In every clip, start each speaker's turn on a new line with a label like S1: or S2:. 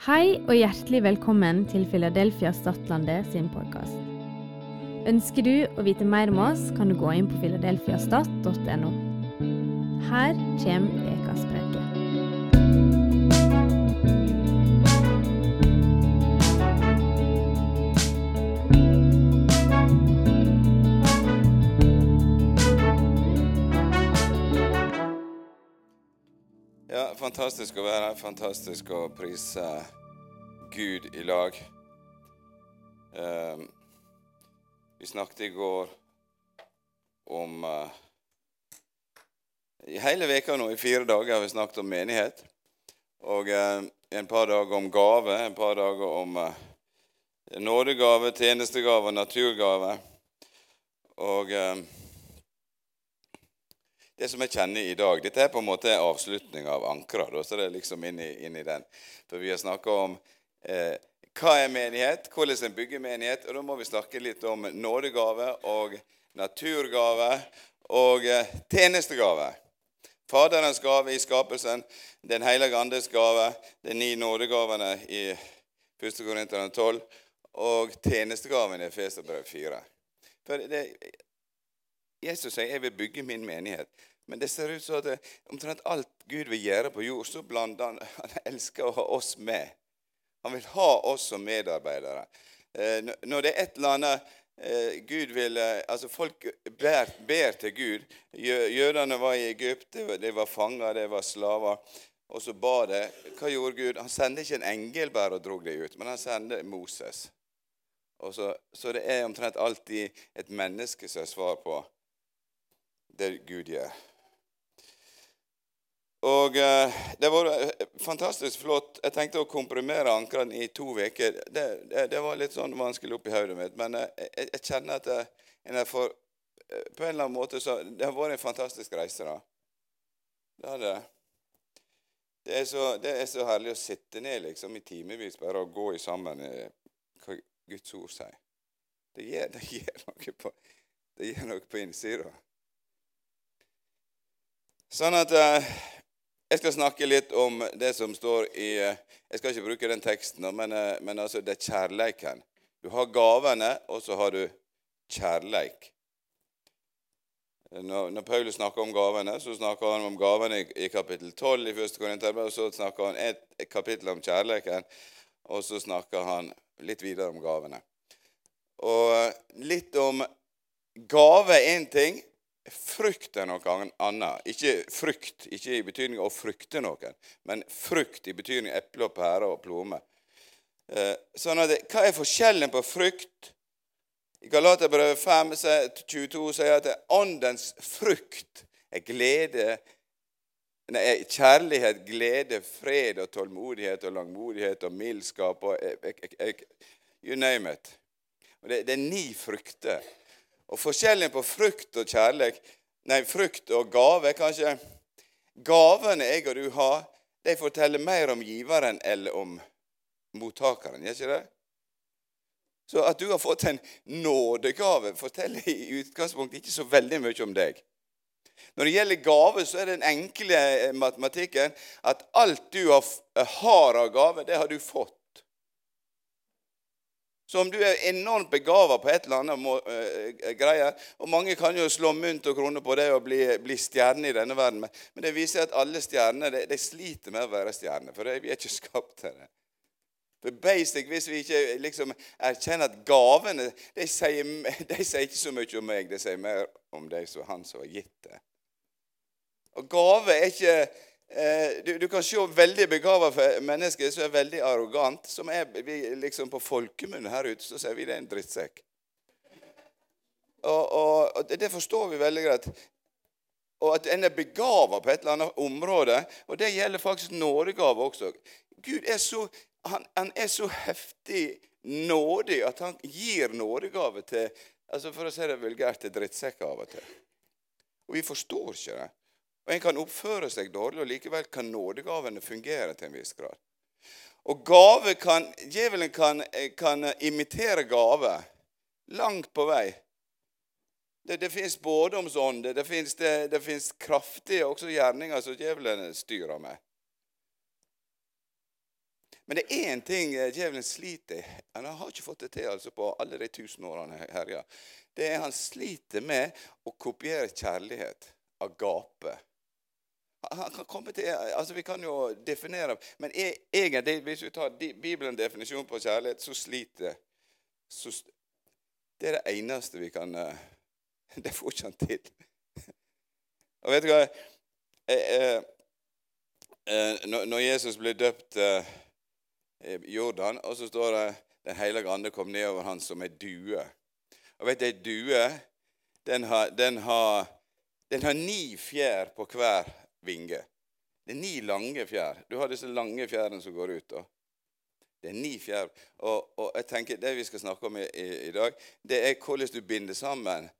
S1: Hei og hjertelig velkommen til Philadelphia Stadlandet sin podkast. Ønsker du å vite mer om oss, kan du gå inn på filadelfiastat.no. Her kommer ukas
S2: fantastisk å være her. Fantastisk å prise Gud i lag. Um, vi snakket i går om uh, I hele veka nå, i fire dager, har vi snakket om menighet. Og uh, en par dager om gave, en par dager om uh, nådegave, tjenestegave, naturgave. Og eh, det som jeg kjenner i dag Dette er på en måte avslutning av Ankra. Så det er liksom inn i, inn i den. For vi har snakka om eh, hva er menighet, hvordan en bygger menighet. Og da må vi snakke litt om nådegave og naturgave og eh, tjenestegave. Faderens gave i skapelsen, Den hellige andes gave, de ni nådegavene i 1. Korinterne 12 og tjenestegaven i Efeserbrev 4. For det, Jesus sier jeg vil bygge min menighet. Men det ser ut som at omtrent alt Gud vil gjøre på jord, så blander han Han elsker å ha oss med. Han vil ha oss som medarbeidere. Eh, når det er et eller annet eh, Gud vil eh, Altså, folk ber, ber til Gud. Jø, jødene var i Egypt, de var, fanger, de var slaver. Og så ba de. Hva gjorde Gud? Han sendte ikke en engel bare og drog dem ut, men han sendte Moses. Så, så det er omtrent alltid et menneske som er svar på det Gud gjør. Og eh, det var eh, fantastisk flott. Jeg tenkte å komprimere ankrene i to uker. Det, det, det var litt sånn vanskelig oppi hodet mitt, men eh, jeg, jeg kjenner at jeg, eh, på en eller annen måte så, Det har vært en fantastisk reise, da. Det er, det. Det er, så, det er så herlig å sitte ned liksom i timevis bare og gå i sammen hva Guds ord sier. Det gir, det gir noe på, det gir noe på innsida. Sånn at jeg skal snakke litt om det som står i eh, Jeg skal ikke bruke den teksten, men, eh, men altså, det er kjærleiken. Du har gavene, og så har du kjærleik. Når, når Paulus snakker om gavene, så snakker han om gavene i, i kapittel 12 i 1. Korinterbrev, og så snakker han et, et kapittel om kjærleiken, og så snakker han litt videre om gavene. Og litt om gave er én ting, frukt er noe annet. Ikke frykt, ikke i betydning å frykte noen, men frukt i betydning eple og pære og plomme. Eh, Sånn at hva er forskjellen på frykt? I Galaterbrevet 5, 22 sier at åndens frukt er glede nei, kjærlighet, glede, fred og tålmodighet og langmodighet og mildskap og eh, eh, eh, You name it. Og det, det er ni frukter. Og forskjellen på frukt og kjærlighet Nei, frukt og gave kanskje Gavene jeg og du har, de forteller mer om giveren eller om mottakeren, gjør ikke det? Så at du har fått en nådegave, forteller i utgangspunktet ikke så veldig mye om deg. Når det gjelder gave, så er den enkle eh, matematikken at alt du har av gave, det har du fått. Så om du er enormt begava på et eller annet må, uh, greier Og mange kan jo slå mynt og kroner på det og bli, bli stjerne i denne verden, men, men det viser at alle stjerner de, de sliter med å være stjerner, for vi er ikke skapt til det. For basic, Hvis vi ikke liksom erkjenner at gavene de sier, de sier ikke så mye om meg, de sier mer om deg som han som har gitt det. Og gave er ikke eh, du, du kan se veldig begava mennesker som er veldig arrogant, som er liksom på folkemunne her ute, så sier vi det er en drittsekk. Og, og, og det forstår vi veldig greit. Og at en er begava på et eller annet område. Og det gjelder faktisk nådegave også. Gud er så, han, han er så heftig nådig at han gir nådegave til altså For å si det vulgært til drittsekker av og til. Og vi forstår ikke det. Og En kan oppføre seg dårlig, og likevel kan nådegavene fungere til en viss grad. Og gave kan, Djevelen kan, kan imitere gave langt på vei. Det, det fins spådomsånder, det fins det, det kraftige også gjerninger som djevelen styrer med. Men det er én ting eh, djevelen sliter Han har ikke fått det til altså, på alle de tusen årene han herja. Det er han sliter med å kopiere kjærlighet. Agape. Han kan komme til, altså Vi kan jo definere Men e, egentlig, hvis vi tar Bibelens definisjon på kjærlighet, så sliter så, Det er det eneste vi kan eh, Det får ikke han til. Og vet du hva? Eh, eh, når Jesus ble døpt i Jordan, og så står det Den hellige ande kom ned over han som ei due. Og vet du, ei due den har, den, har, den har ni fjær på hver vinge. Det er ni lange fjær. Du har disse lange fjærene som går ut. da. Det er ni fjær. Og, og, jeg tenker Det vi skal snakke om i, i, i, dag, det er hvordan du binder sammen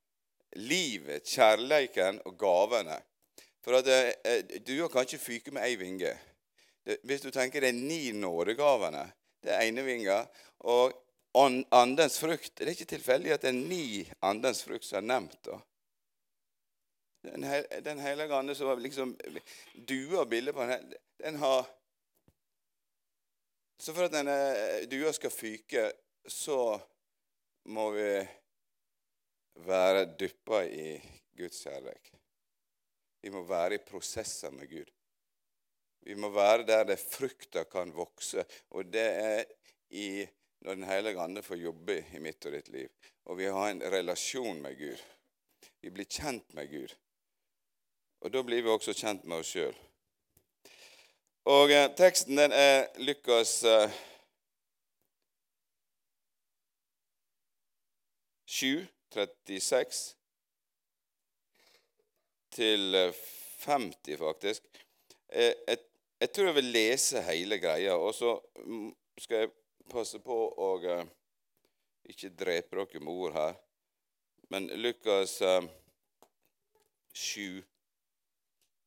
S2: livet, kjærleiken og gavene. For at eh, Du kan ikke fyke med ei vinge. Hvis du tenker det er ni nådegavene, det er ene vinga, og andens frukt Det er ikke tilfeldig at det er ni andens frukt som er nevnt. da. Den, den hellige ande som liksom dua bildet på den, den har Så for at denne dua skal fyke, så må vi være dyppa i Guds kjærlighet. Vi må være i prosesser med Gud. Vi må være der det frukta kan vokse. Og det er i, når Den hellige ande får jobbe i mitt og ditt liv. Og vi har en relasjon med Gud. Vi blir kjent med Gud. Og da blir vi også kjent med oss sjøl. Og eh, teksten den er Lukas eh, 7, 36 til 50, eh, faktisk. Eh, jeg, jeg, tror jeg vil lese hele greia, og så mm, skal jeg passe på å uh, ikke drepe dere med ord her. Men Lukas uh, 7,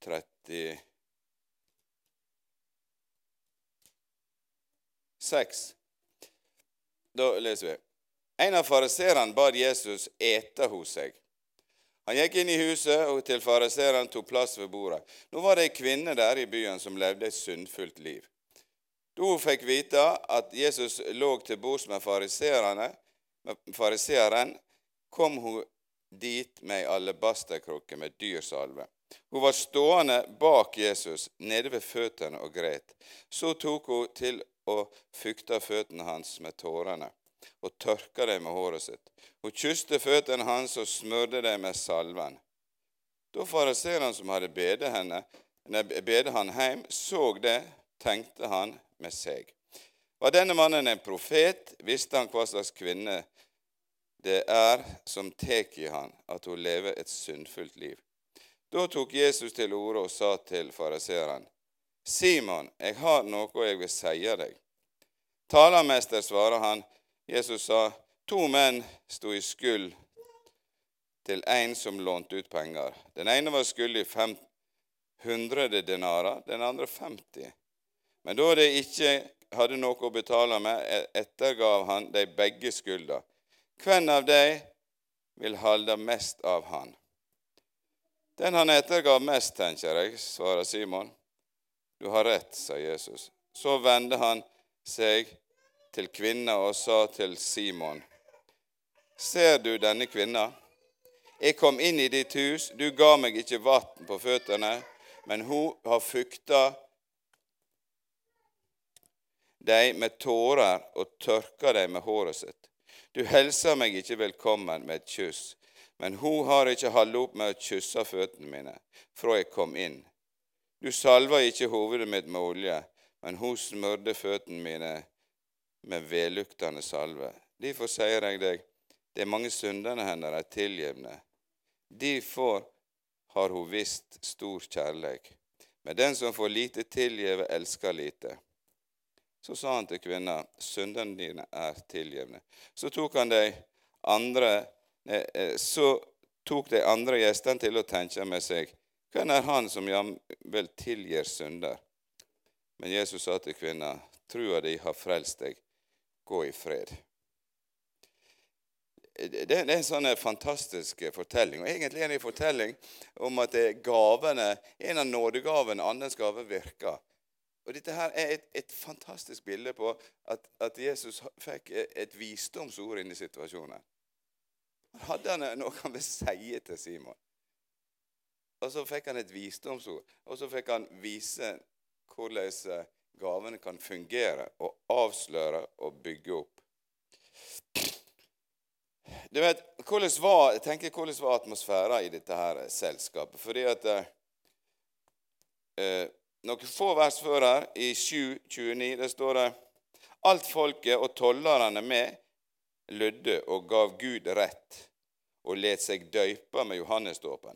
S2: 36. Da leser vi. En av fariserene bad Jesus ete hos seg. Han gikk inn i huset, og til fariserene tok plass ved bordet. Nå var det ei kvinne der i byen som levde et syndfullt liv. Da hun fikk vite at Jesus lå til bords med fariseeren, kom hun dit med ei alabasterkrukke med dyr salve. Hun var stående bak Jesus, nede ved føttene, og gret. Så tok hun til å fukte føttene hans med tårene og tørka dem med håret sitt. Hun kysste føttene hans og smurte dem med salven. Da fariseeren som hadde bedet, henne, bedet han hjem, så det, tenkte han med seg. Var denne mannen en profet, visste han hva slags kvinne det er som tar i han at hun lever et syndfullt liv. Da tok Jesus til orde og sa til fariseeren, Simon, jeg har noe jeg vil seie deg. Talermester, svarer han. Jesus sa, to menn sto i skyld til en som lånte ut penger. Den ene var skyldig 500 denarer, den andre 50. Men da de ikke hadde noe å betale med, ettergav han de begge skylda. Hvem av dem vil holde mest av han? Den han ettergav mest, tenker jeg, svarer Simon. Du har rett, sa Jesus. Så vendte han seg til kvinna og sa til Simon, Ser du denne kvinna? Jeg kom inn i ditt hus, du ga meg ikke vann på føttene, men hun har fukta deg med tårer og tørka deg med håret sitt. Du hilser meg ikke velkommen med et kyss, men hun har ikke holdt opp med å kysse føttene mine fra jeg kom inn. Du salva ikke hovedet mitt med olje, men hun smørde føttene mine med velluktende salve. Derfor sier jeg deg, det er mange syndene hennes er tilgivne. Derfor har hun visst stor kjærleik. Men den som får lite tilgive, elsker lite. Så sa han til kvinna, syndene dine er tilgivne. Så tok han de andre så tok de andre gjestene til å tenke med seg hvem er han som vel tilgir synder? Men Jesus sa til kvinna, trua di har frelst deg, gå i fred. Eh, det, er en sånn fantastisk fortelling. og Egentlig er det en fortelling om at gavene, en av nådegavene, andens gave, virker. Og Dette her er et, et fantastisk bilde på at, at, Jesus fikk et visdomsord inn i situasjonen. Hadde han noe han ville si til Simon. Og så fikk han et visdomsord. Og så fikk han vise hvordan gavene kan fungere og avsløre og bygge opp. Du vet, hvordan var, tenker, hvordan var atmosfæren i dette her selskapet? Fordi at eh, eh Noen få vers før her, i 7.29, det står det Alt folket og tollerne med lydde og gav Gud rett og let seg døype med Johannesdåpen.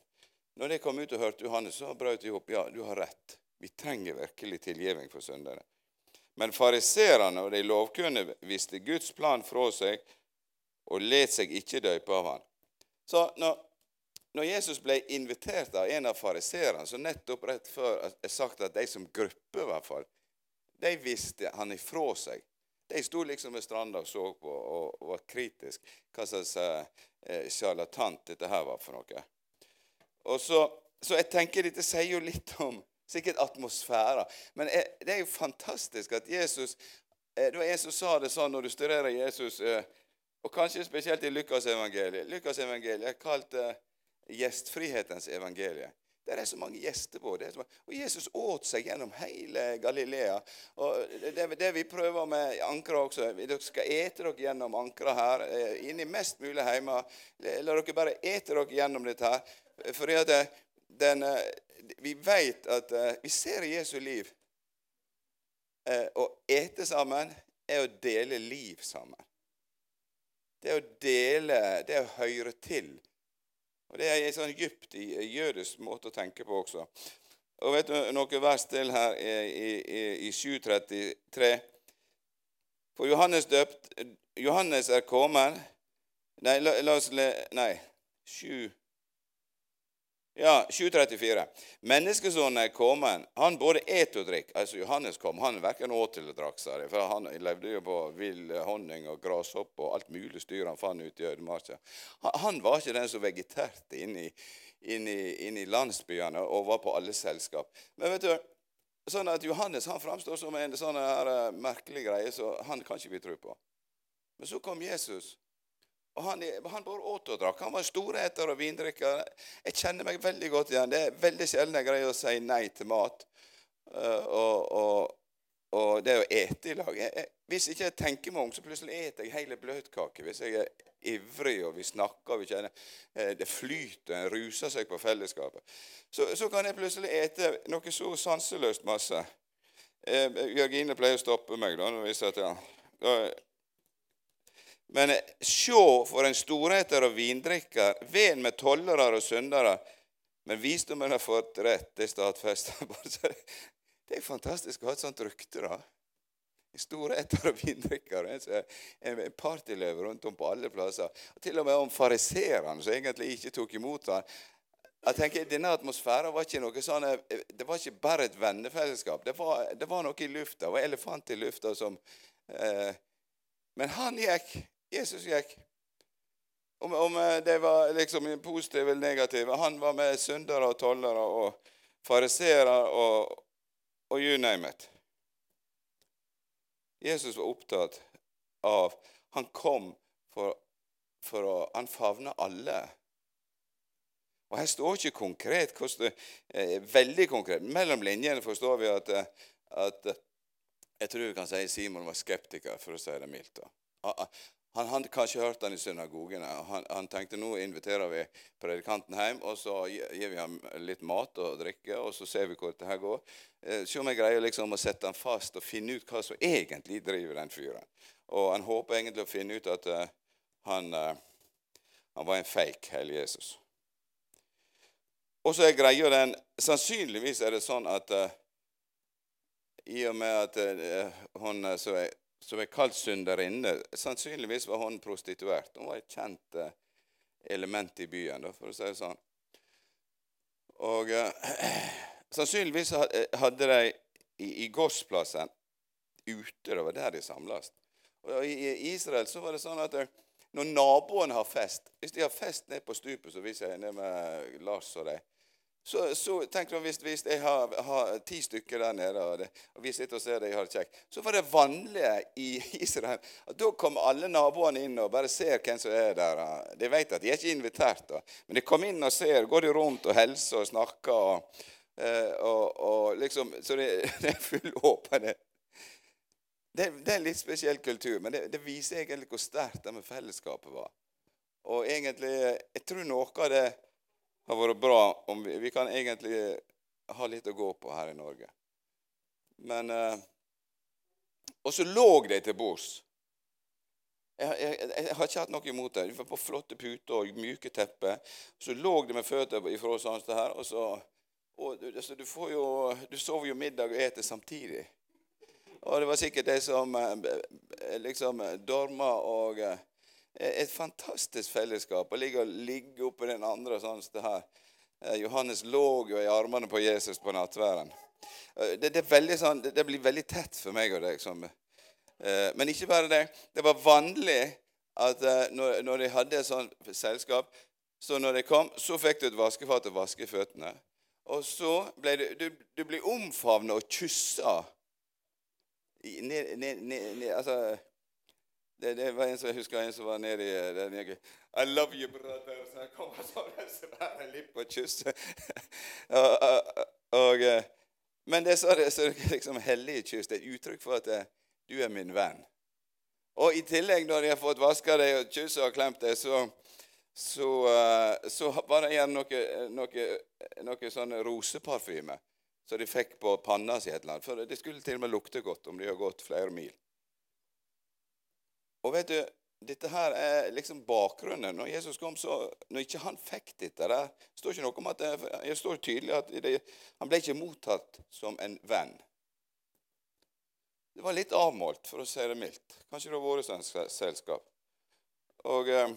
S2: Når de kom ut og hørte Johannes, så brøt de opp. Ja, du har rett. Vi trenger virkelig tilgivning for syndere. Men fariserene og de lovkunne visste Guds plan fra seg og let seg ikke døype av han. Så når, når Jesus ble invitert av en av fariserene, så nettopp rett før er sagt at de som gruppe, i hvert fall, de visste han ifra seg. De sto liksom ved stranda og så på og, var kritisk hva slags eh, sjarlatant dette her var for noe. Og så, så jeg tenker dette sier jo litt om Sikkert atmosfæra. Men det er jo fantastisk at Jesus eh, Det var en som sa det sånn når du studerer Jesus, eh, og kanskje spesielt i Lukasevangeliet. Lukasevangeliet er kalt eh, gjestfrihetens evangelie. Det er så mange gjester på. det. Og Jesus åt seg gjennom hele Galilea. Og det, det vi prøver med ankra også Dere skal ete dere gjennom ankra her, inni mest mulig hjemme. La dere bare ete dere gjennom dette her. Fordi at den, vi vet at vi ser i Jesu liv Å ete sammen er å dele liv sammen. Det å dele, det å høre til. Og Det er en sånn dypt jødisk måte å tenke på også. Og vet du noe vers til her i, i, i 733? For Johannes døpt Johannes er kommet Nei, la, la oss le... Nei. 7 ja, 734. Menneskesonen er kommet. Han både et og drikk. Altså Johannes kom. Han verken åt eller drakk, sa de. For han levde jo på vill honning og grashopp og alt mulig styr han fant ute i ødemarka. Han, var ikke den som vegeterte inne i, inn i, inn i landsbyene og var på alle selskap. Men vet du, sånn at Johannes han framstår som en sånn uh, merkelig greie, så han kan ikke vi tro på. Men så kom Jesus. Og han, han bare åt og drakk. Han var storeter og vindrikker. Jeg kjenner meg veldig godt igjen. Det er veldig sjelden jeg greier å si nei til mat. Uh, og, og, og, det å ete i lag jeg, jeg, Hvis ikke jeg tenker meg om, så plutselig eter jeg hele bløtkake. Hvis jeg er ivrig, og vi snakker, og vi kjenner uh, det flyter, en ruser seg på fellesskapet, så, så, kan jeg plutselig ete noe så sanseløst masse. Uh, Jørgine pleier å stoppe meg da når vi sier ja. Da, men sjå for en storheter og vindrikker, ven med tollere og syndere. Men visdommen har fått rett, det stadfester Det er fantastisk å ha et sånt rykte, da. Storheter og vindrikkere. En partyløve rundt om på alle plasser. Og til og med om fariserene, som egentlig ikke tok imot ham. Jeg tenker, Denne atmosfæren var ikke noe sånn, det var ikke bare et vennefellesskap. Det var, det var noe i lufta. Det var elefant i lufta som eh, Men han gikk Jesus gikk. Om, om det var liksom positiv eller negativ. Han var med syndere og tollere og fariseere og, og you name it. Jesus var opptatt av Han kom for, for å Han favna alle. Og Her står ikke konkret, det, eh, veldig konkret. Mellom linjene forstår vi at, at jeg tror vi kan si Simon var skeptiker, for å si det mildt. Han hadde kanskje hørt han i synagogene. Han, han, tenkte nå inviterer vi predikanten hjem, og så gir vi ham litt mat og drikke, og så ser vi hvor dette går. Eh, se om jeg greier liksom å sette han fast og finne ut hva som egentlig driver den fyren. Og han håper egentlig å finne ut at uh, han, uh, han, var en fake, hele Jesus. Og så er greia den Sannsynligvis er det sånn at uh, i og med at hun som er som er kalt synderinne. Sannsynligvis var hun prostituert. Hun var et kjent eh, element i byen, for å si det sånn. Og uh, Sannsynligvis hadde de i, i gårdsplassen ute. Det var der de samles. Og I Israel så var det sånn at eh, når naboene har fest Hvis de har fest nede på stupet, så viser jeg ned med Lars og de, Så, så tenk nå hvis, hvis jeg har, har, ti stykker der nede, og, det, og vi sitter og ser det jeg har det kjekt, så var det vanlige i Israel at da kom alle naboene inn og bare ser hvem som er der. De vet at de er ikke invitert, da. men de kommer inn og ser. Går de rundt og hilser og snakker. og, eh, og, og liksom, Så det, det er full åpenhet. Det, det, er en litt spesiell kultur, men det, det viser egentlig hvor sterkt det med fellesskapet var. Og egentlig, jeg tror noe av det har vært bra om vi, vi kan egentlig ha litt å gå på her i Norge. Men eh, Og så lå de til bords. Jeg, jeg, jeg, har ikke hatt noe imot det. De var på flotte puter og myke tepper. Så lå de med føtter ifra sånn som det her. Og så, og, altså, du, får jo, du sover jo middag og eter samtidig. Og det var sikkert de som eh, liksom dorma og eh, et fantastisk fellesskap. Å ligge, ligge oppe den andre sånn som det her. Eh, Johannes lå jo i armene på Jesus på nattværen. Eh, det, det, sånn, det, blir veldig tett for meg og deg. Som, eh, men ikke bare det. Det var vanlig at når, når de hadde et sånt selskap, så når de kom, så fikk du et vaskefat å vaske føttene. Og så ble du, du, du ble omfavnet og kyssa. Ned, ned, ned, altså, det, det, var en som jeg husker en som var nede i eh, den jeg, I love you, brother. Så jeg kom og så svære lipp og kysset. og, og, og, eh, men det så, det, så liksom hellige kyss. Det er et uttrykk for at eh, du er min venn. Og i tillegg, når de har fått vaska deg og kysset og klemt deg, så, så, så, var det igjen noe, noe, noe sånn roseparfyme som de fikk på panna si. et eller annet. For det skulle til og med lukte godt om de har gått flere mil. Og vet du, dette her er liksom bakgrunnen. Når Jesus kom, så Når ikke han fikk dette der står ikke noe om at det, står tydelig at det, han ble ikke mottatt som en venn. Det var litt avmålt, for å si det mildt. Kanskje det har vært sånn selskap. Og eh,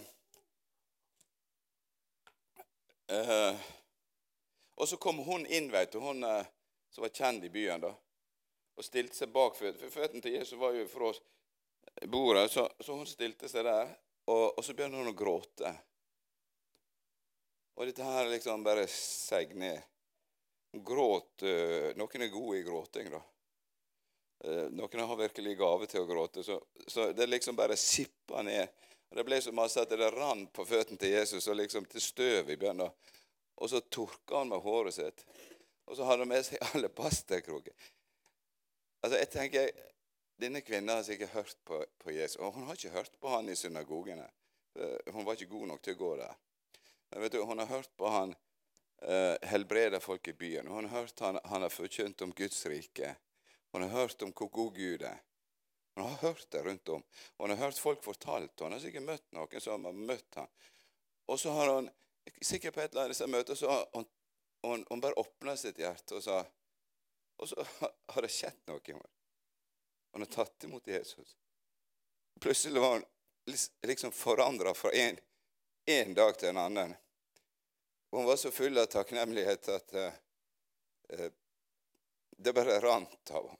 S2: eh, Og så kom hun inn, vet du, hun eh, som var kjent i byen, da, og stilte seg bak føttene til Jesus. var jo for oss bordet, så, så, hun stilte seg der, og, og, så begynner hun å gråte. Og dette her liksom bare seig ned. Hun gråt uh, Noen er gode i gråting, da. Uh, noen har virkelig gave til å gråte. Så, så det liksom bare sippa ned. Og Det ble så masse at det rant på føttene til Jesus og liksom til støv i bønna. Og så tørka han med håret sitt. Og så hadde han med seg alle pastakroker. Altså, jeg tenker, denne kvinnen har sikkert hørt på, på, Jesus. Og hun har ikke hørt på han i synagogene. Hun var ikke god nok til å gå der. Du, Hun har hørt på han uh, helbrede folk i byen. Hun har hørt han, han har forkynt om Guds rike. Hun har hørt om hvor god Gud er. Hun har hørt det rundt om. Hun har hørt folk fortalt. Hun har sikkert møtt noen som har møtt ham. Og så har hun sikkert på et eller annet møte så har hun, hun, hun bare åpna sitt hjerte og sa Og så har det skjedd noe. i henne. Han har tatt imot Jesus. Plutselig var han liksom forandra fra en dag til en annen. Og han var så full av takknemlighet at uh, det bare rant av ham.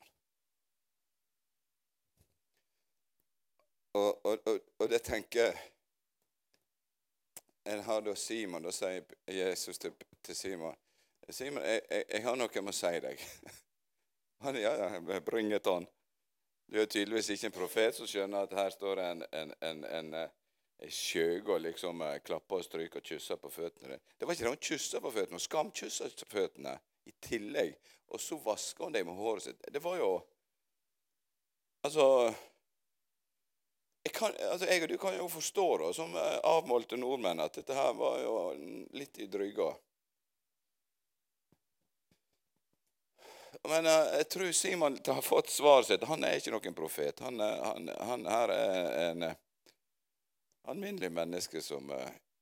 S2: Og, og, og, og, det tenker En har da Simon, da sier Jesus til, til Simon Simon, jeg, jeg, jeg, har noe jeg må si deg. Han, ja, ja, bring it on. Du er tydeligvis ikke en profet som skjønner at her står en, en, en, en, en eh, skjøge og liksom eh, klapper og stryker og kysser på føttene. Det var ikke det hun kyssa på føttene, hun skamkyssa føttene i tillegg. Og så vasker hun dem med håret sitt. Det var jo Altså jeg, kan, altså jeg, og du kan jo forstå da, som eh, avmålte nordmenn at dette her var jo litt i dryga. Men uh, jeg tror Simon har fått svaret sitt. Han er ikke noen profet. Han, han, han her er en uh, alminnelig menneske som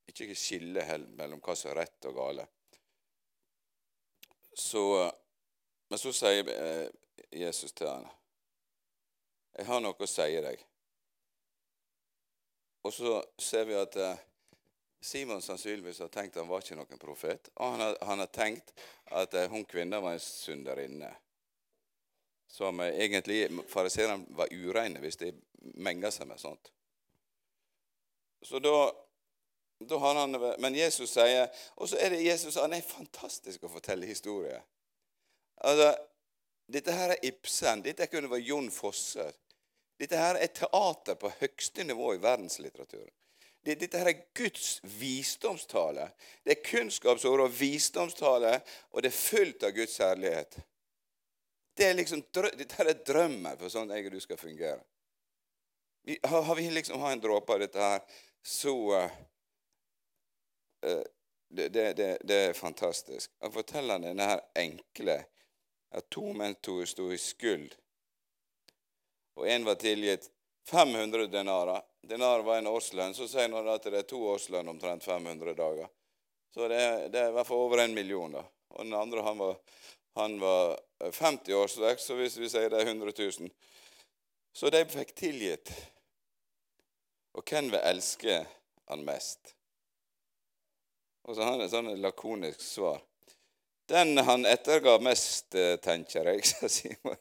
S2: ikke skiller mellom hva som er rett og gale. Så, men så sier Jesus til han, 'Jeg har noe å si deg.' Og så ser vi at Simon sannsynligvis har tenkt at han var ikke noen profet. Og han har, han har tenkt at uh, hun kvinna var en synderinne. Som uh, egentlig fariseerne var ureine hvis de menga seg med sånt. Så da da har han, men Jesus sier Og så er det Jesus han er fantastisk å fortelle historier. Altså, Dette her er Ibsen. Dette kunne vært Jon Fosse. Dette her er teater på høyeste nivå i verdenslitteraturen. Dette her er Guds visdomstale. Det er kunnskapsord og visdomstale, og det er fullt av Guds herlighet. Det er liksom, dette er drømmen for sånn jeg og du skal fungere. Vi, har, vi liksom har en dråpe av dette her, så uh, det, det, det, det, er fantastisk. Han forteller denne her enkle at to menn to sto i skyld, og én var tilgitt 500 denarer. Denar var en årslønn. Så sier han at det er to årslønn omtrent 500 dager. Så det det er i hvert fall over en million. da. Og den andre han var, han var 50 årsverk, så hvis vi sier det er 100 000 Så de fikk tilgitt og hvem vil elske han mest? Og så har han et sånn lakonisk svar. Den han ettergav mest, eh, tenker jeg, sa Simon.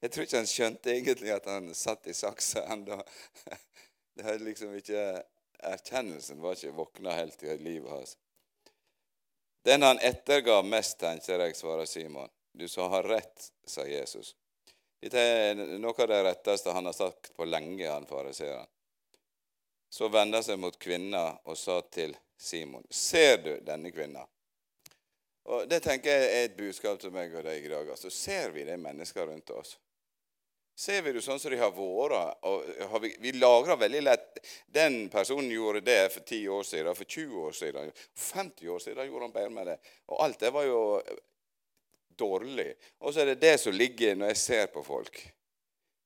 S2: Jeg tror ikke han skjønte egentlig at han satt i saksa ennå. Det hadde liksom ikke Erkjennelsen var ikke våkna helt i livet hans. Den han ettergav mest, tenker jeg, svarer Simon. Du sa har rett, sa Jesus. Dette er noe av det retteste han har sagt på lenge, han fariseeren. Så vendte han seg mot kvinna og sa til Simon, ser du denne kvinna? Og Det tenker jeg er et budskap til meg og deg i dag. Altså, ser vi de mennesker rundt oss? Ser vi det sånn som de har vært? og Vi, vi lagrer veldig lett Den personen gjorde det for 10 år siden, for 20 år siden, 50 år siden gjorde han bedre med det. Og alt det var jo dårlig. Og så er det det som ligger når jeg ser på folk.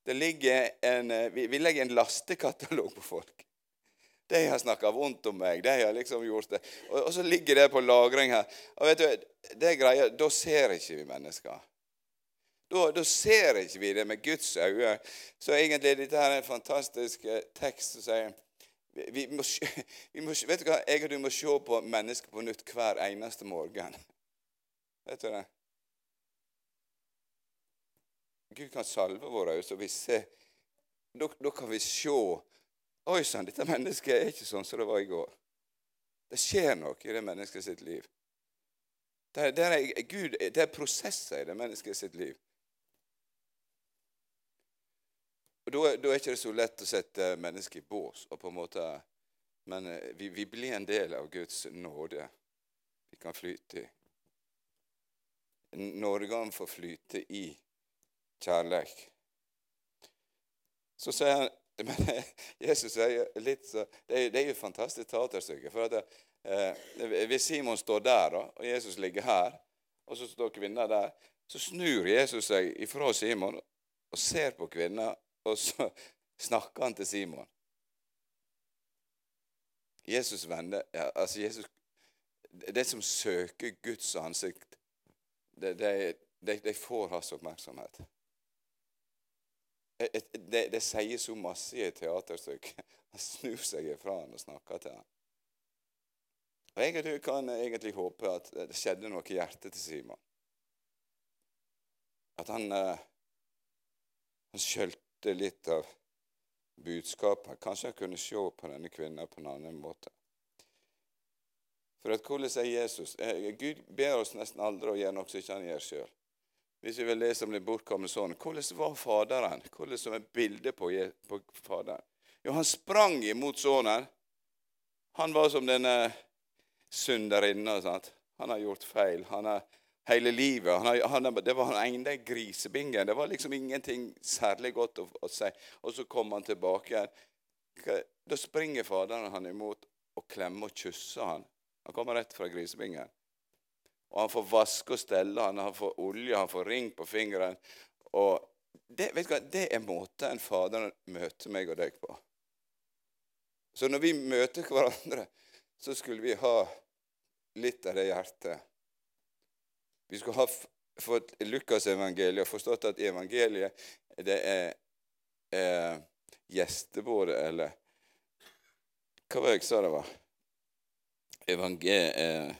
S2: Det ligger en, vi, vi legger en lastekatalog på folk. De har snakka vondt om meg. De har liksom gjort det. Og, og, så ligger det på lagring her. Og vet du, det greia, Da ser ikke vi mennesker. Da, da, ser ikke vi det med Guds øyne. Så egentlig dette her er en fantastisk eh, tekst som sier vi, må, vi må, Vet du hva? Jeg og du må se på mennesker på nytt hver eneste morgen. Vet du det? Gud kan salve våre øyne, så vi ser da, da kan vi se Oi sann, dette mennesket er ikke sånn som det var i går. Det skjer noe i det mennesket sitt liv. Det det er, Gud, det er prosesser i det mennesket sitt liv. Og Da, er det ikke så lett å sette mennesket i bås. og på en måte, Men eh, vi, vi blir en del av Guds nåde. Vi kan flyte i. Nådegaven får flyte i kjærlighet. Så sier han men Jesus sier litt så, Det er, det er jo et fantastisk teaterstykke. for at eh, Hvis Simon står der, og Jesus ligger her, og så står kvinna der, så snur Jesus seg ifra Simon og ser på kvinna, og så snakker han til Simon. Jesus vender ja, altså Jesus, Det som søker Guds ansikt, det, de, de, de får hans oppmerksomhet. Det, det, sier så masse i et teaterstykke. Han snur seg ifra han og snakker til han. Og Jeg kan egentlig håpe at det skjedde noe i hjertet til Simon. At han, eh, han skjølte litt av budskapet. Kanskje han kunne se på denne kvinnen på en annen måte. For at hvordan er Jesus? Eh, Gud ber oss nesten aldri å gjøre noe som ikke han gjør sjøl. Hvis vi vil lese om den bortkomne sønnen, hvordan var Faderen? Hvordan som et bilde på, på Faderen? Jo, han sprang imot sønnen. Han var som denne synderinna. Han har gjort feil. Han har hele livet. Han han, det var han ene grisebingen. Det var liksom ingenting særlig godt å, å si. Og så kom han tilbake igjen. Da springer Faderen han imot og klemmer og kysser han. Han kommer rett fra grisebingen. Og han får vaske og stelle, han, han får olje, han får ring på fingeren. Og det, vet du hva, det er måten Faderen møter meg og deg på. Så når vi møter hverandre, så skulle vi ha litt av det hjertet. Vi skulle ha fått Lukasevangeliet og forstått at evangeliet det er, er gjestebordet, eller Hva var det jeg sa det var? Evangeliet eh,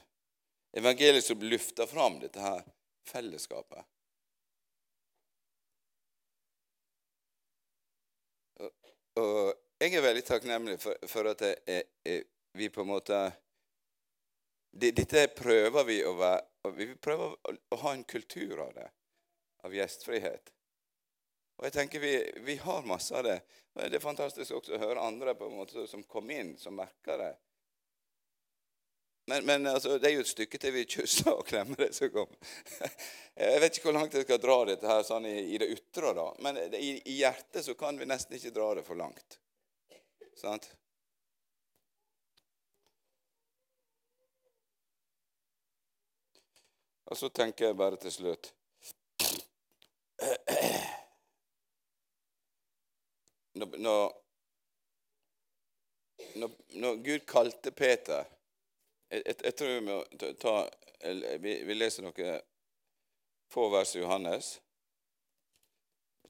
S2: Evangeliet som løfter fram dette her fellesskapet. Og jeg er veldig takknemlig for, for at jeg, jeg, vi på en måte Dette prøver vi å være Vi prøver å ha en kultur av det, av gjestfrihet. Og jeg tenker vi, vi har masse av det. Og Det er fantastisk også å høre andre på en måte som kom inn, som merker det. Men, men altså, det er jo et stykke til vi kysser og klemmer det som kommer. Jeg vet ikke hvor langt jeg skal dra dette her sånn i, i det ytre, da. Men i, i, hjertet så kan vi nesten ikke dra det for langt. Sant? Og så tenker jeg bare til slutt Når, når, når Gud kalte Peter jeg, jeg, jeg, tror vi må ta vi, vi, leser noen få vers i Johannes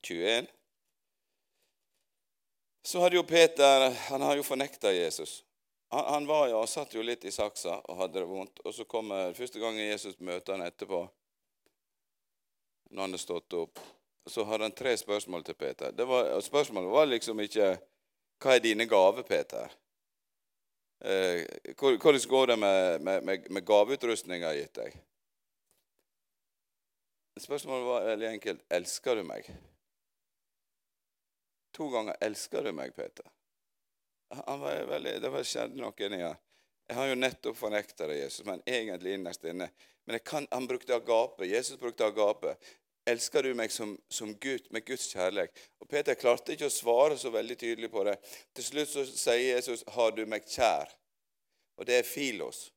S2: 21. Så hadde jo Peter Han har jo fornekta Jesus. Han, han, var jo, satt jo litt i saksa og hadde det vondt. Og så kommer første gangen Jesus møter han etterpå, når han har stått opp, så hadde han tre spørsmål til Peter. Var, spørsmålet var liksom ikke 'Hva er dine gaver, Peter?' Eh, hvordan går det med, med, med, med gaveutrustninga jeg har gitt deg? Spørsmålet var veldig enkelt. Elsker du meg? To ganger 'Elsker du meg', Peter? Han var veldig, det var skjedd noe inni her. Jeg har jo nettopp fornekta det, Jesus, men egentlig innerst inne. Men kan, han brukte agape. Jesus brukte agape. Elsker du meg som, som Gud, med Guds kjærlighet? Og Peter klarte ikke å svare så veldig tydelig på det. Til slutt så sier Jesus, 'Har du meg kjær?' Og det er Filos.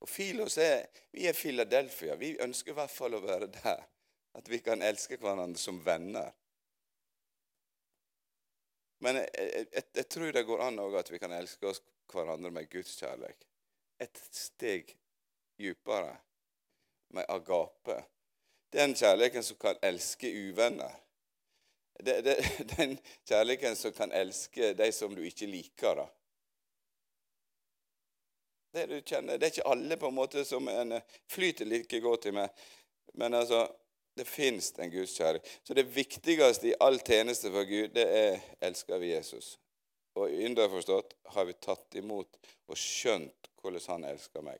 S2: Og Filos er Vi er Philadelphia. Vi ønsker i hvert fall å være der. At vi kan elske hverandre som venner. Men jeg, jeg, jeg tror det går an at vi kan elske oss hverandre med Guds kjærlighet. Et steg dypere, med agape den kjærligheten som kan elske uvenner. Det, det, den kjærligheten som kan elske de som du ikke liker. da. Det du kjenner, det er ikke alle på en måte som en flyter like godt i meg. Men altså, det fins en Guds kjærlighet. Så det viktigste i all tjeneste for Gud, det er elsker vi Jesus. Og underforstått har vi tatt imot og skjønt hvordan han elsker meg.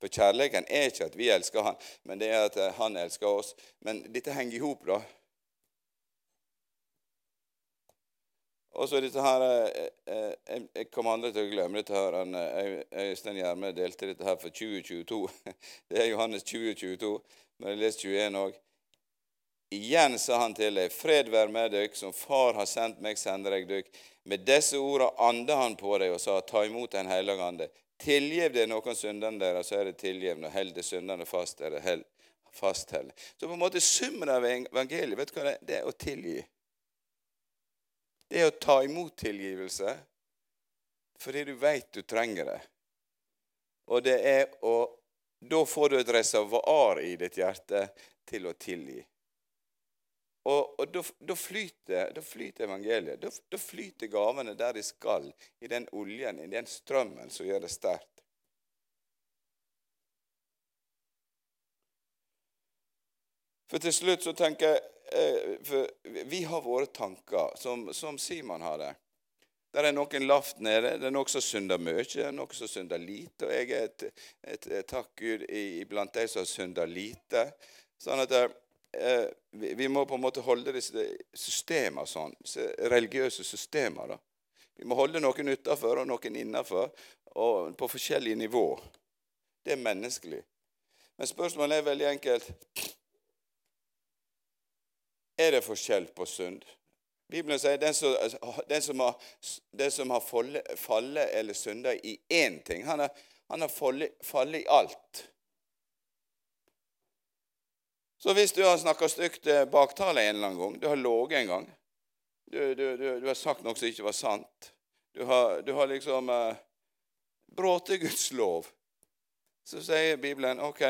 S2: For kjærligheten er ikke at vi elsker han, men det er at eh, han elsker oss. Men dette henger i hop, da. Og så dette her eh, eh, Jeg kommer aldri til å glemme dette. her. Øystein Gjerme delte dette her for 2022. Det er Johannes 2022, men jeg leser 21 òg. Igjen sa han til deg, fred være med dere, som Far har sendt meg, sender jeg dere. Med disse ordene anda han på deg og sa, ta imot Den hellige ande. Tilgiv det noen syndene deres, så er det tilgivende. Held det syndene fast, er det held, fastheld. Så på en måte summen av evangeliet vet du hva det er? Det er å tilgi. Det er å ta imot tilgivelse fordi du veit du trenger det. Og det er å Da får du et reservoar i ditt hjerte til å tilgi. Og, og da, flyter, flyter, evangeliet. Da, flyter gavene der de skal, i den oljen, i den strømmen som gjør det sterkt. For til slutt så tenker jeg eh, for Vi har våre tanker, som, som Simon har det. Der er noen lavt nede. Det er noen som synder mye, noen som synder lite. Og jeg er et, et, et takk Gud iblant de som synder lite. Sånn at eh, eh, vi, vi, må på en måte holde disse systemene sånn, religiøse systemer. da. Vi må holde noen utafor og noen innafor, på forskjellige nivå. Det er menneskelig. Men spørsmålet er veldig enkelt. Er det forskjell på synd? Bibelen sier den som, den har, den som har fallet eller synda i én ting, han har, han har fallet i alt. Så hvis du har snakka stygt eh, baktale en eller annen gang, du har ligget en gang, du, du, du, du, har sagt noe som ikke var sant, du har, har liksom eh, brutt Guds lov, så sier Bibelen OK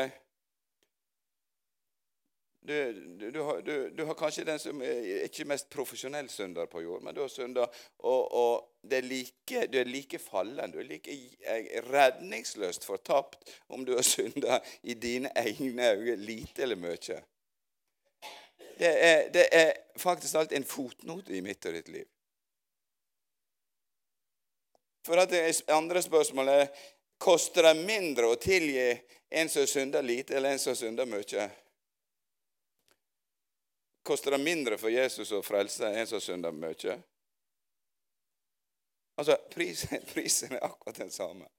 S2: du, har, du, har, kanskje den som er ikke mest profesjonell synder på jord, men du har synder, og, og er like, du er like fallen. Du er like eh, redningsløst fortapt om du har synda i dine egne øyne lite eller mye. Det er, det er faktisk alt en fotnote i mitt og ditt liv. For at det andre spørsmålet er koster det mindre å tilgi en som synder lite, eller en som synder mye? Koster det mindre for Jesus å frelse en som synder mye? Altså, prisen, prisen er akkurat den samme.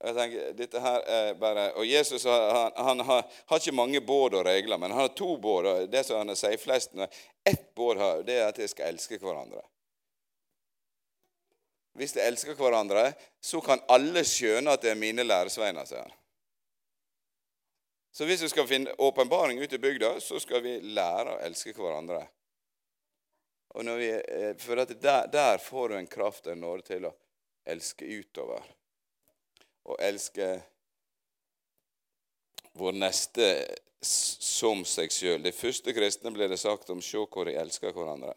S2: Jeg tenker, dette her er bare, og Jesus han, han har, har, ikke mange båd og regler, men han har to båd. og Det som han sier flest Ett båd har, det er at de skal elske hverandre. Hvis de elsker hverandre, så kan alle skjønne at det er mine læresveiner, sier han. Så hvis vi skal finne åpenbaring ute i bygda, så skal vi lære å elske hverandre. Og vi, eh, for der, der, får du en kraft og en nåde til å elske utover. Og elske vår neste som seg sjøl. De første kristne ble det sagt om 'se hvor de elsker hverandre'.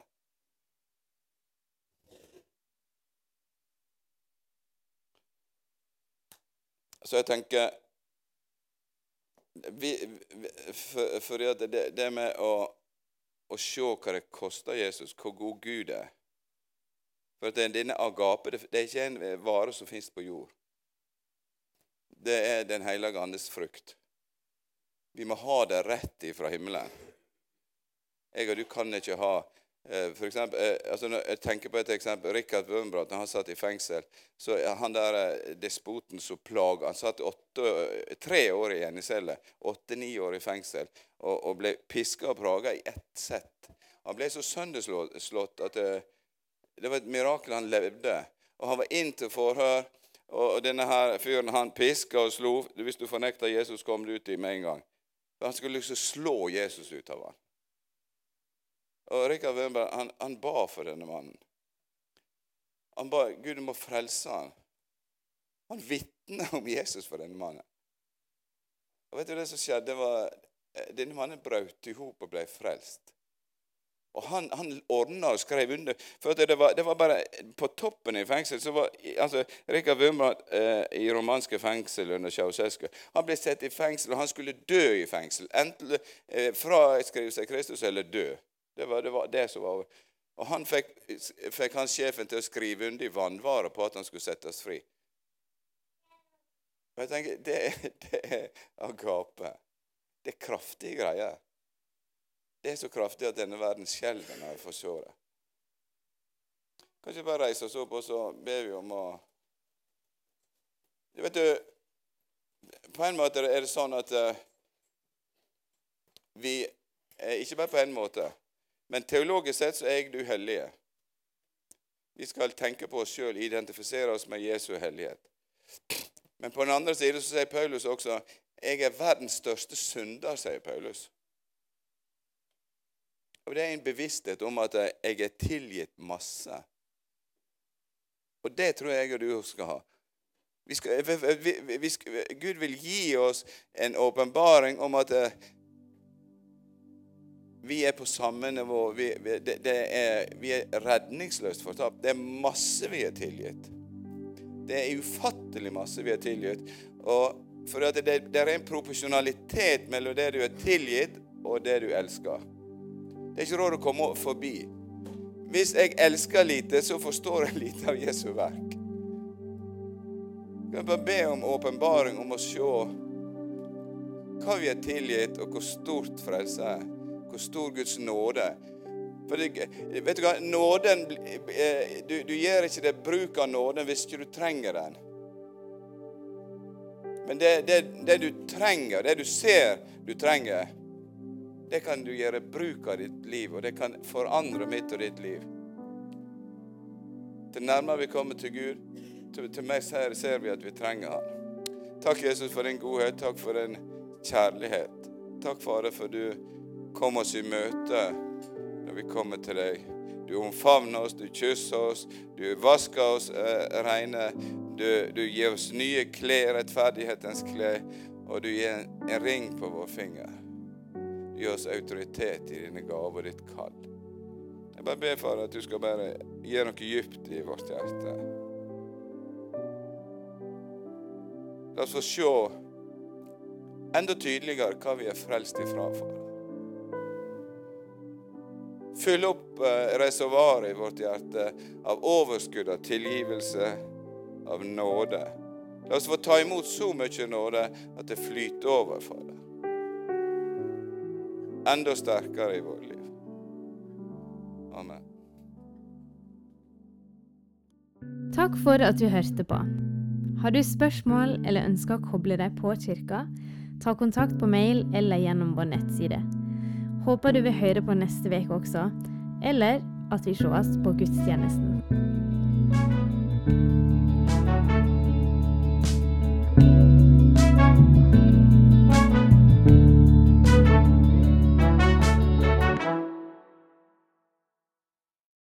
S2: Så jeg tenker vi, for, for det, det med å å, se hva det koster Jesus, hvor god Gud er. For at denne agape det er ikke en vare som fins på jord. Det er Den hellige andes frukt. Vi må ha det rett ifra himmelen. Jeg og du kan ikke ha for eksempel, altså når jeg tenker på et eksempel. Rikard Wømbrad, når han satt i fengsel så Han der eh, despoten som plaga Han satt åtte, tre år i encelle, åtte-ni år i fengsel, og, og ble piska og praga i ett sett. Han ble så sønderslått at det, det var et mirakel han levde. Og Han var inn til forhør, og denne her fyren han piska og slo. Hvis du fornekta Jesus, kom du ut i med en gang. Han skulle liksom slå Jesus ut av ham. Og Rikard Wønberg han, han, ba for denne mannen. Han ba Gud, du må frelse han. Han vitna om Jesus for denne mannen. Og vet du det som skjedde? Var, eh, Denne mannen brøt i hop og ble frelst. Og han, han ordna og skrev under. For det var, det var, bare På toppen i fengsel så var altså, Rikard Wurmbrand eh, i romanske fengsel under Ceaucescu Han ble satt i fengsel, og han skulle dø i fengsel. Enten eh, fraskrive seg Kristus eller dø. Det var det, var det som var Og han fikk, fikk han sjefen til å skrive under i vannvare på at han skulle settes fri. Og jeg tenker, Det, det er agape. Det er kraftige greier. Det er så kraftig at denne verden skjelver når jeg får se det. Kanskje bare reise oss opp, og så ber vi om å du vet du, På en måte er det sånn at uh, vi Ikke bare på en måte. Men teologisk sett så er jeg du hellige. Vi skal tenke på oss sjøl, identifisere oss med Jesu hellighet. Men på den andre siden så sier Paulus også jeg er verdens største synder, sier Paulus. Og Det er en bevissthet om at jeg er tilgitt masse. Og det tror jeg og du skal ha. Vi skal, vi, vi, Gud vil gi oss en åpenbaring om at vi er på samme nivå. Vi, vi, det, det er, vi er redningsløst fortapt. Det er masse vi er tilgitt. Det er ufattelig masse vi er tilgitt. Og for det, det, det, er en proporsjonalitet mellom det du er tilgitt, og det du elsker. Det er ikke råd å komme forbi. Hvis jeg elsker lite, så forstår jeg lite av Jesu verk. Jeg kan bare be om åpenbaring om å se hva vi er tilgitt, og hvor stort frelse er hvor stor Guds nåde For det, vet du hva, nåden eh, du, du gjør ikke det bruk av nåden hvis ikke du trenger den. Men det, det, det, du trenger, det du ser du trenger, det kan du gjøre bruk av ditt liv, og det kan forandre mitt og ditt liv. Til nærmere vi kommer til Gud, til, til meg ser, ser vi at vi trenger Han. Takk, Jesus, for din godhet. Takk for din kjærlighet. Takk, Fare, for du Kom oss i møte når vi kommer til deg. Du omfavner oss, du kysser oss, du vasker oss eh, rene. Du, du, gir oss nye klær, rettferdighetens klær, og du gir en, en, ring på vår finger. Du gir oss autoritet i dine gaver og ditt kall. Jeg bare ber for at du skal bare gi noe dypt i vårt hjerte. La oss få se enda tydeligere hva vi er frelst ifra, far. Fyll opp eh, reservoaret i vårt hjerte av overskudd av tilgivelse, av nåde. La oss få ta imot så mye nåde at det flyter over, Fader. Enda sterkere i vårt liv. Amen.
S1: Takk for at du hørte på. Har du spørsmål eller ønsker å koble deg på kirka, ta kontakt på mail eller gjennom vår nettside. Håper du vil høre på neste uke også, eller at vi sees på gudstjenesten.